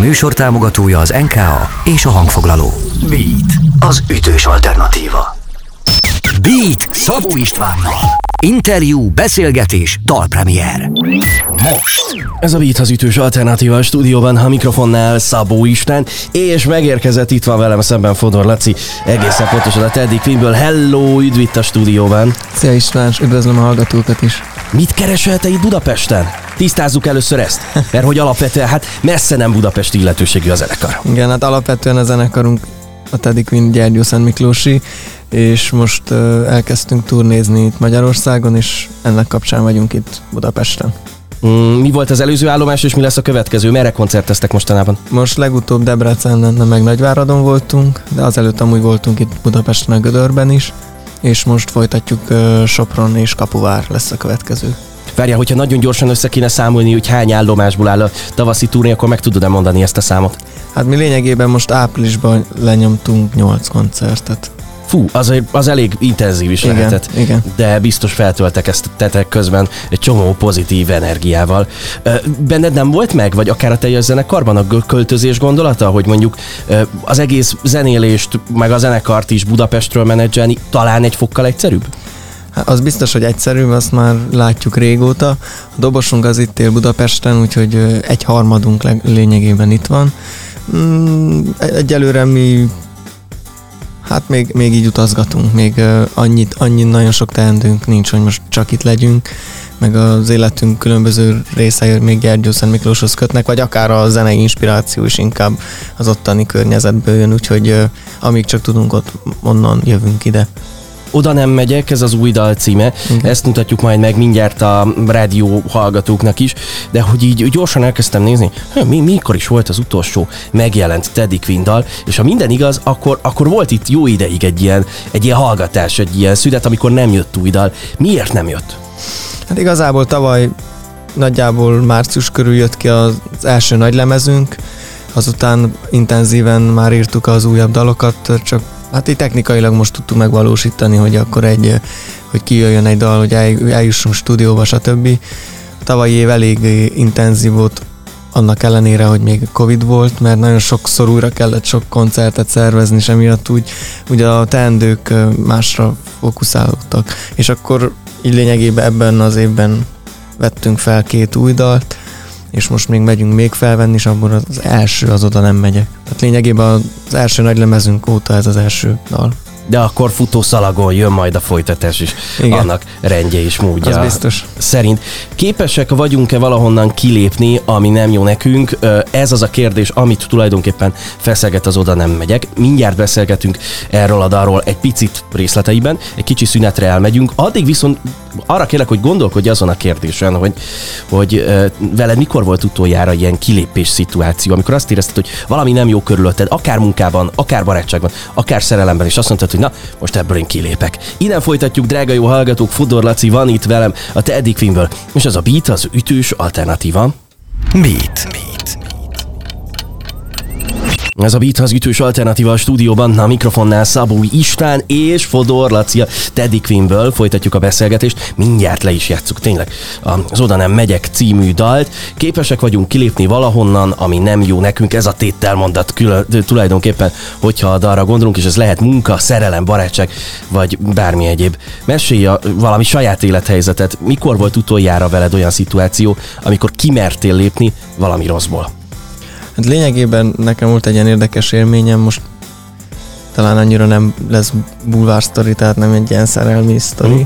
műsor támogatója az NKA és a hangfoglaló. Beat, az ütős alternatíva. Beat Szabó Istvánnal. Interjú, beszélgetés, dalpremier. Most. Ez a Beat az ütős alternatíva a stúdióban, a mikrofonnál Szabó István, és megérkezett itt van velem szemben Fodor Laci, egészen pontosan a Teddy Queenből. Hello, üdv itt a stúdióban. Szia István, és üdvözlöm a hallgatókat is. Mit keresel te itt Budapesten? Tisztázzuk először ezt, mert hogy alapvetően hát messze nem budapesti illetőségű a zenekar. Igen, hát alapvetően a zenekarunk a Teddy Queen Gyergyó Szent Miklósi, és most elkezdtünk turnézni itt Magyarországon, és ennek kapcsán vagyunk itt Budapesten. Mm, mi volt az előző állomás, és mi lesz a következő? Merre koncerteztek mostanában? Most legutóbb Debrecenen, meg Nagyváradon voltunk, de azelőtt amúgy voltunk itt Budapesten a Gödörben is, és most folytatjuk Sopron és Kapuvár lesz a következő. Várjál, hogyha nagyon gyorsan össze kéne számolni, hogy hány állomásból áll a tavaszi turné, akkor meg tudod-e mondani ezt a számot? Hát mi lényegében most áprilisban lenyomtunk 8 koncertet. Fú, az, az elég intenzív is Igen, lehetett. igen. De biztos feltöltek ezt tetek közben egy csomó pozitív energiával. Benned nem volt meg, vagy akár a teljes zenekarban a költözés gondolata, hogy mondjuk az egész zenélést, meg a zenekart is Budapestről menedzselni talán egy fokkal egyszerűbb? Hát az biztos, hogy egyszerű, azt már látjuk régóta. A dobosunk az itt él Budapesten, úgyhogy egy harmadunk lényegében itt van. Mm, egyelőre mi hát még, még így utazgatunk, még ö, annyit, annyi nagyon sok teendőnk nincs, hogy most csak itt legyünk, meg az életünk különböző részei még Gyergyó Szent Miklóshoz kötnek, vagy akár a zenei inspiráció is inkább az ottani környezetből jön, úgyhogy ö, amíg csak tudunk ott, onnan jövünk ide. Oda nem megyek, ez az új dal címe. Igen. Ezt mutatjuk majd meg mindjárt a rádió hallgatóknak is, de hogy így gyorsan elkezdtem nézni, mi, mikor is volt az utolsó megjelent Teddy Quinn dal, és ha minden igaz, akkor, akkor volt itt jó ideig egy ilyen, egy ilyen hallgatás, egy ilyen szünet, amikor nem jött új dal. Miért nem jött? Hát igazából tavaly nagyjából március körül jött ki az első nagy lemezünk, azután intenzíven már írtuk az újabb dalokat, csak hát így technikailag most tudtuk megvalósítani, hogy akkor egy, hogy kijöjjön egy dal, hogy el- eljussunk stúdióba, stb. A tavalyi év elég intenzív volt, annak ellenére, hogy még Covid volt, mert nagyon sokszor újra kellett sok koncertet szervezni, és emiatt úgy, úgy a teendők másra fókuszálódtak. És akkor így lényegében ebben az évben vettünk fel két új dalt, és most még megyünk még felvenni, és abból az első az oda nem megyek. Tehát lényegében az első nagy lemezünk óta ez az első dal. De akkor futószalagon jön majd a folytatás is. Igen. Annak rendje és módja. Az biztos. szerint. Képesek vagyunk-e valahonnan kilépni, ami nem jó nekünk? Ez az a kérdés, amit tulajdonképpen feszeget az oda nem megyek. Mindjárt beszélgetünk erről a dalról egy picit részleteiben, egy kicsi szünetre elmegyünk. Addig viszont arra kérlek, hogy gondolkodj azon a kérdésen, hogy, hogy veled mikor volt utoljára ilyen kilépés szituáció, amikor azt érezted, hogy valami nem jó körülötted, akár munkában, akár barátságban, akár szerelemben, és azt mondtad, hogy na, most ebből én kilépek. Innen folytatjuk, drága jó hallgatók, Fodor Laci van itt velem a Teddy Queenből, és az a beat, az ütős alternatíva. Beat. Ez a Beat az ütős alternatíva a stúdióban, a mikrofonnál Szabó István és Fodor Laci a Teddy Queenből folytatjuk a beszélgetést, mindjárt le is játsszuk tényleg az Oda nem megyek című dalt. Képesek vagyunk kilépni valahonnan, ami nem jó nekünk, ez a tételmondat külön, tulajdonképpen, hogyha a dalra gondolunk, és ez lehet munka, szerelem, barátság, vagy bármi egyéb. Mesélj a, valami saját élethelyzetet, mikor volt utoljára veled olyan szituáció, amikor kimertél lépni valami rosszból? Lényegében nekem volt egy ilyen érdekes élményem, most talán annyira nem lesz bulvár sztori, tehát nem egy ilyen szerelmi sztori, Mhm.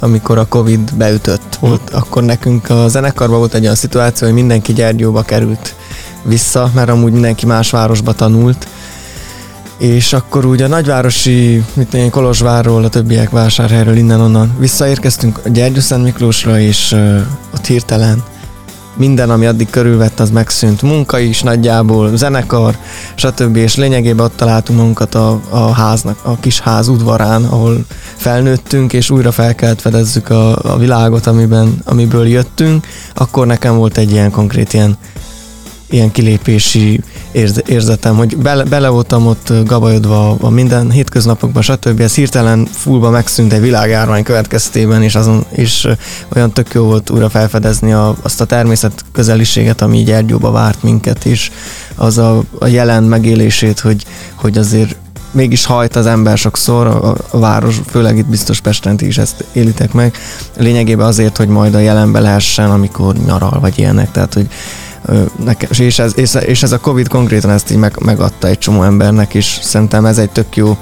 amikor a Covid beütött volt, akkor nekünk a zenekarban volt egy olyan szituáció, hogy mindenki Gyergyóba került vissza, mert amúgy mindenki más városba tanult, és akkor úgy a nagyvárosi, mit én, Kolozsvárról, a többiek vásárhelyről innen-onnan visszaérkeztünk a Gyergyószent Miklósra, és uh, ott hirtelen minden, ami addig körülvett, az megszűnt. Munka is nagyjából, zenekar, stb. És lényegében ott találtunk magunkat a, a háznak, a kis ház udvarán, ahol felnőttünk, és újra fel kellett fedezzük a, a világot, amiben, amiből jöttünk. Akkor nekem volt egy ilyen konkrét ilyen, ilyen kilépési érz, érzetem, hogy bele, bele voltam ott gabajodva a minden hétköznapokban, stb. Ez hirtelen fullba megszűnt egy világárvány következtében, és, azon, és olyan tök jó volt újra felfedezni a, azt a természet közeliséget, ami így Ergyóba várt minket, és az a, a jelen megélését, hogy, hogy azért mégis hajt az ember sokszor, a, a város, főleg itt biztos Pesten is ezt élitek meg, lényegében azért, hogy majd a jelenbe lehessen, amikor nyaral, vagy ilyenek, tehát hogy nekem, és, ez, és, ez a Covid konkrétan ezt így meg, megadta egy csomó embernek, és szerintem ez egy tök jó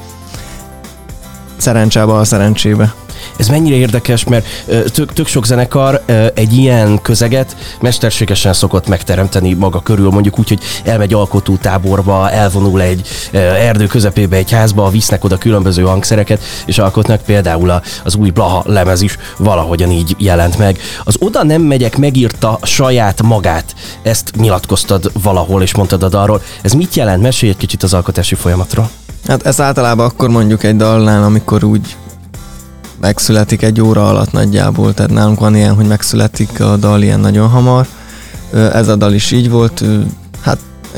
szerencsába a szerencsébe. Ez mennyire érdekes, mert tök, tök sok zenekar egy ilyen közeget mesterségesen szokott megteremteni maga körül, mondjuk úgy, hogy elmegy alkotótáborba, elvonul egy erdő közepébe egy házba, visznek oda különböző hangszereket, és alkotnak például az új Blaha lemez is valahogyan így jelent meg. Az Oda nem megyek megírta saját magát, ezt nyilatkoztad valahol, és mondtad a dalról. Ez mit jelent? Mesélj egy kicsit az alkotási folyamatról. Hát ez általában akkor mondjuk egy dalnál, amikor úgy megszületik egy óra alatt nagyjából, tehát nálunk van ilyen, hogy megszületik a dal ilyen nagyon hamar. Ez a dal is így volt,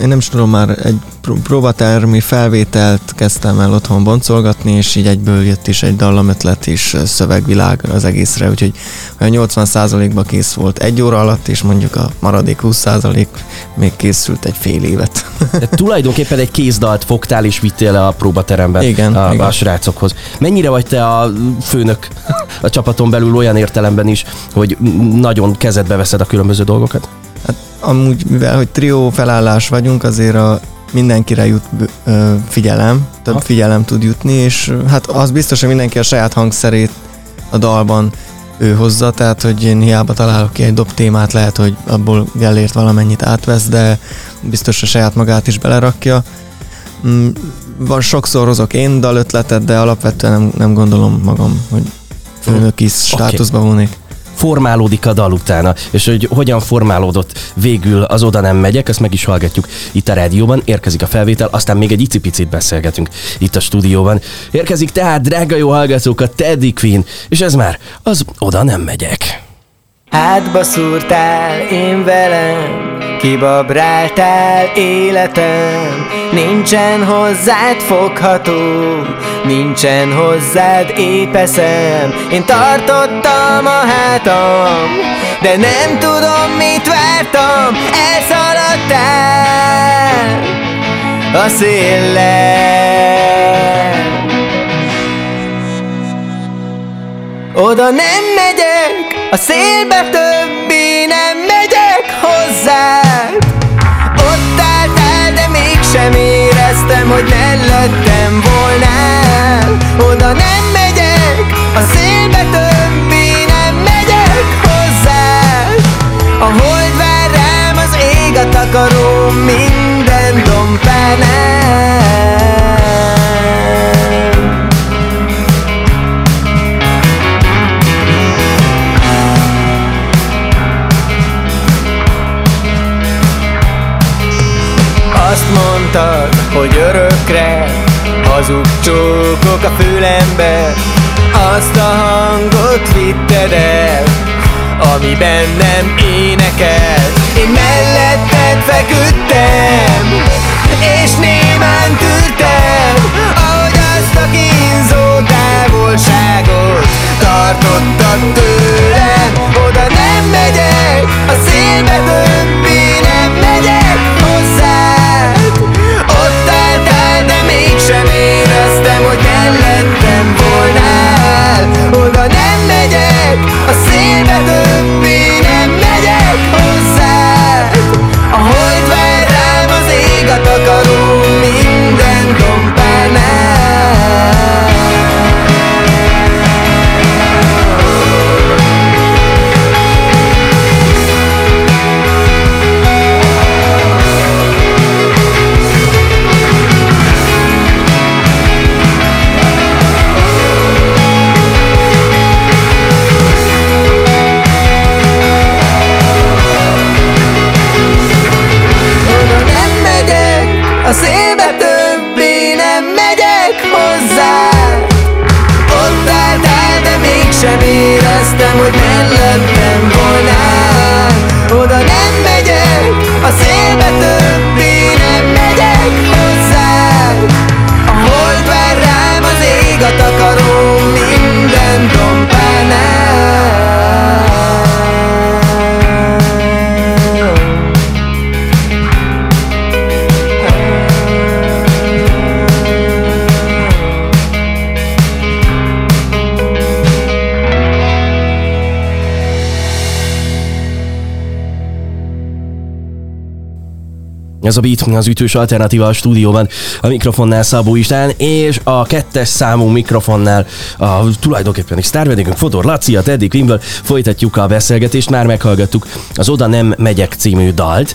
én nem is tudom, már egy próbatermi felvételt kezdtem el otthon boncolgatni, és így egyből jött is egy dallamötlet és szövegvilág az egészre, úgyhogy olyan 80%-ba kész volt egy óra alatt, és mondjuk a maradék 20% még készült egy fél évet. De tulajdonképpen egy kézdalt fogtál és vittél le a próbateremben igen, a, igen. a srácokhoz. Mennyire vagy te a főnök a csapaton belül olyan értelemben is, hogy nagyon kezedbe veszed a különböző dolgokat? Hát amúgy, mivel hogy trió felállás vagyunk, azért a mindenkire jut ö, figyelem, több ha. figyelem tud jutni, és hát az biztos, hogy mindenki a saját hangszerét a dalban ő hozza, tehát hogy én hiába találok ki egy dob témát, lehet, hogy abból Gellért valamennyit átvesz, de biztos a saját magát is belerakja. Mm, van sokszor hozok én dalötletet, de alapvetően nem, nem gondolom magam, hogy főnöki státuszba okay. Formálódik a dal utána, és hogy hogyan formálódott végül az Oda nem megyek, ezt meg is hallgatjuk itt a rádióban, érkezik a felvétel, aztán még egy icipicit beszélgetünk itt a stúdióban. Érkezik tehát, drága jó hallgatók, a Teddy Queen, és ez már az Oda nem megyek. Hátba szúrtál én velem, kibabráltál életem, nincsen hozzád fogható, nincsen hozzád épeszem. Én tartottam a hátam, de nem tudom mit vártam, elszaladtál a széllel. Oda nem megyek, a szélbe többi nem megyek hozzád. Ott álltál, de mégsem éreztem, hogy mellettem volnál. Oda nem megyek, a szélbe többi nem megyek hozzád. A hold vár rám, az ég a takaró minden dompánál Azt mondtad, hogy örökre Hazug csókok a fülembe Azt a hangot vitted el Ami bennem énekel. Én melletted feküdtem És némán tűrtem Ahogy azt a kínzó távolságot Tartottad tőlem I say Ez a Beat, az ütős alternatíva a stúdióban, a mikrofonnál Szabó István, és a kettes számú mikrofonnál a tulajdonképpen egy sztárvedékünk Fodor Laci, a Teddy Klimble folytatjuk a beszélgetést, már meghallgattuk az Oda nem megyek című dalt.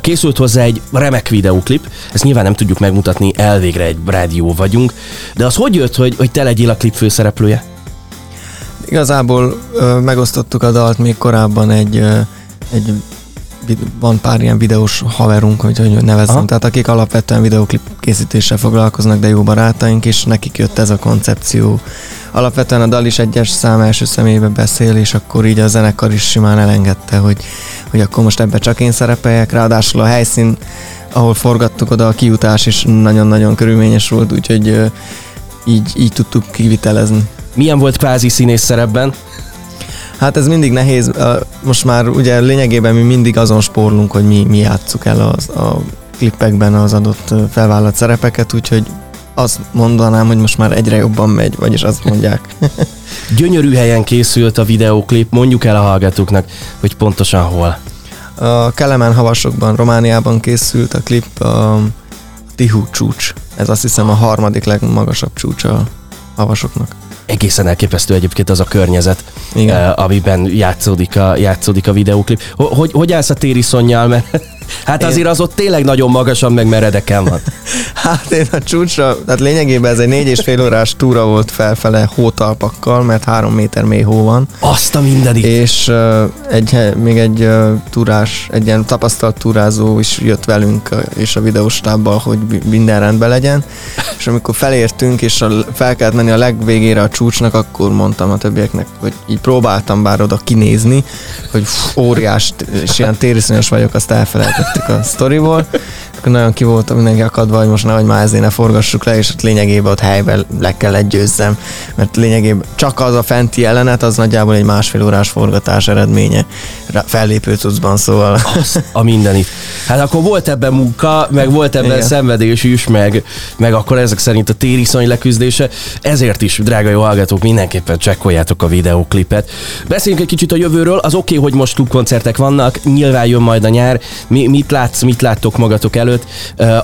Készült hozzá egy remek videóklip, ezt nyilván nem tudjuk megmutatni, elvégre egy rádió vagyunk, de az hogy jött, hogy, hogy te legyél a klip főszereplője? Igazából ö, megosztottuk a dalt még korábban egy, ö, egy van pár ilyen videós haverunk, hogy, hogy nevezzem, Aha. tehát akik alapvetően videóklip készítéssel foglalkoznak, de jó barátaink, és nekik jött ez a koncepció. Alapvetően a dal is egyes szám első személybe beszél, és akkor így a zenekar is simán elengedte, hogy, hogy akkor most ebbe csak én szerepeljek, ráadásul a helyszín, ahol forgattuk oda a kiutás is nagyon-nagyon körülményes volt, úgyhogy így, így tudtuk kivitelezni. Milyen volt kvázi színész szerepben? Hát ez mindig nehéz. Most már ugye lényegében mi mindig azon spórlunk, hogy mi, mi játsszuk el az, a klippekben az adott felvállalt szerepeket, úgyhogy azt mondanám, hogy most már egyre jobban megy, vagyis azt mondják. Gyönyörű helyen készült a videóklip, mondjuk el a hallgatóknak, hogy pontosan hol. A Kelemen havasokban, Romániában készült a klip a Tihu csúcs. Ez azt hiszem a harmadik legmagasabb csúcs a havasoknak egészen elképesztő egyébként az a környezet, Igen. Uh, amiben játszódik a, játszódik a videóklip. Hogy, hogy állsz a téri szonnyal, mert Hát azért az ott tényleg nagyon magasan, meg meredeken van. hát én a csúcsra, tehát lényegében ez egy négy és fél órás túra volt felfele hótalpakkal, mert három méter mély hó van. Azt a mindenit. És uh, egy, még egy uh, túrás, egy ilyen tapasztalt túrázó is jött velünk uh, és a videóstábbal, hogy minden rendben legyen. És amikor felértünk, és a, fel kellett menni a legvégére a csúcsnak, akkor mondtam a többieknek, hogy így próbáltam bár oda kinézni, hogy óriás, és ilyen tériszonyos vagyok, azt elfelejtettem kivettük a sztoriból, akkor nagyon ki voltam mindenki akadva, hogy most nehogy már ezért ne forgassuk le, és ott lényegében ott helyben le kellett győzzem, mert lényegében csak az a fenti jelenet, az nagyjából egy másfél órás forgatás eredménye fellépő cuccban, szóval. Az a mindenit. Hát akkor volt ebben munka, meg volt ebben Igen. szenvedés is, meg, meg akkor ezek szerint a tériszony leküzdése. Ezért is, drága jó hallgatók, mindenképpen csekkoljátok a videóklipet. Beszéljünk egy kicsit a jövőről. Az oké, okay, hogy most klubkoncertek vannak, nyilván jön majd a nyár. Mi, mit látsz, mit láttok magatok előtt,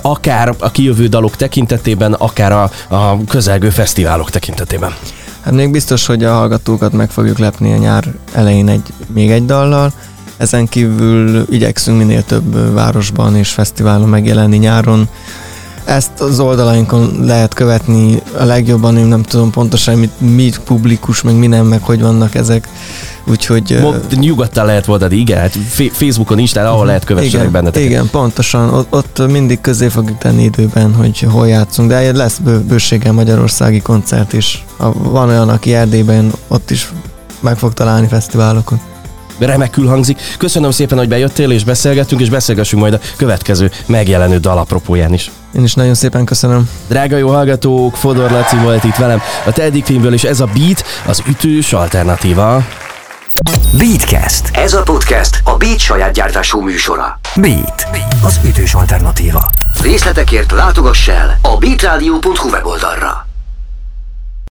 akár a kijövő dalok tekintetében, akár a, a közelgő fesztiválok tekintetében? Hát még biztos, hogy a hallgatókat meg fogjuk lepni a nyár elején egy, még egy dallal. Ezen kívül igyekszünk minél több városban és fesztiválon megjelenni nyáron. Ezt az oldalainkon lehet követni a legjobban, én nem tudom pontosan, mit, mi publikus, meg mi nem, meg hogy vannak ezek. Úgyhogy... Nyugodtan lehet mondani, igen, hát Facebookon, is, ahol lehet kövessenek benneteket. Igen, pontosan, ott, ott mindig közé fogjuk tenni időben, hogy hol játszunk, de lesz bő, bőséggel magyarországi koncert is. Van olyan, aki Erdélyben ott is meg fog találni fesztiválokon remekül hangzik. Köszönöm szépen, hogy bejöttél és beszélgettünk, és beszélgessünk majd a következő megjelenő dalapropóján is. Én is nagyon szépen köszönöm. Drága jó hallgatók, Fodor Laci volt itt velem a Teddy Filmből, és ez a Beat az ütős alternatíva. Beatcast. Ez a podcast a Beat saját gyártású műsora. Beat. Az ütős alternatíva. Részletekért látogass el a beatradio.hu weboldalra.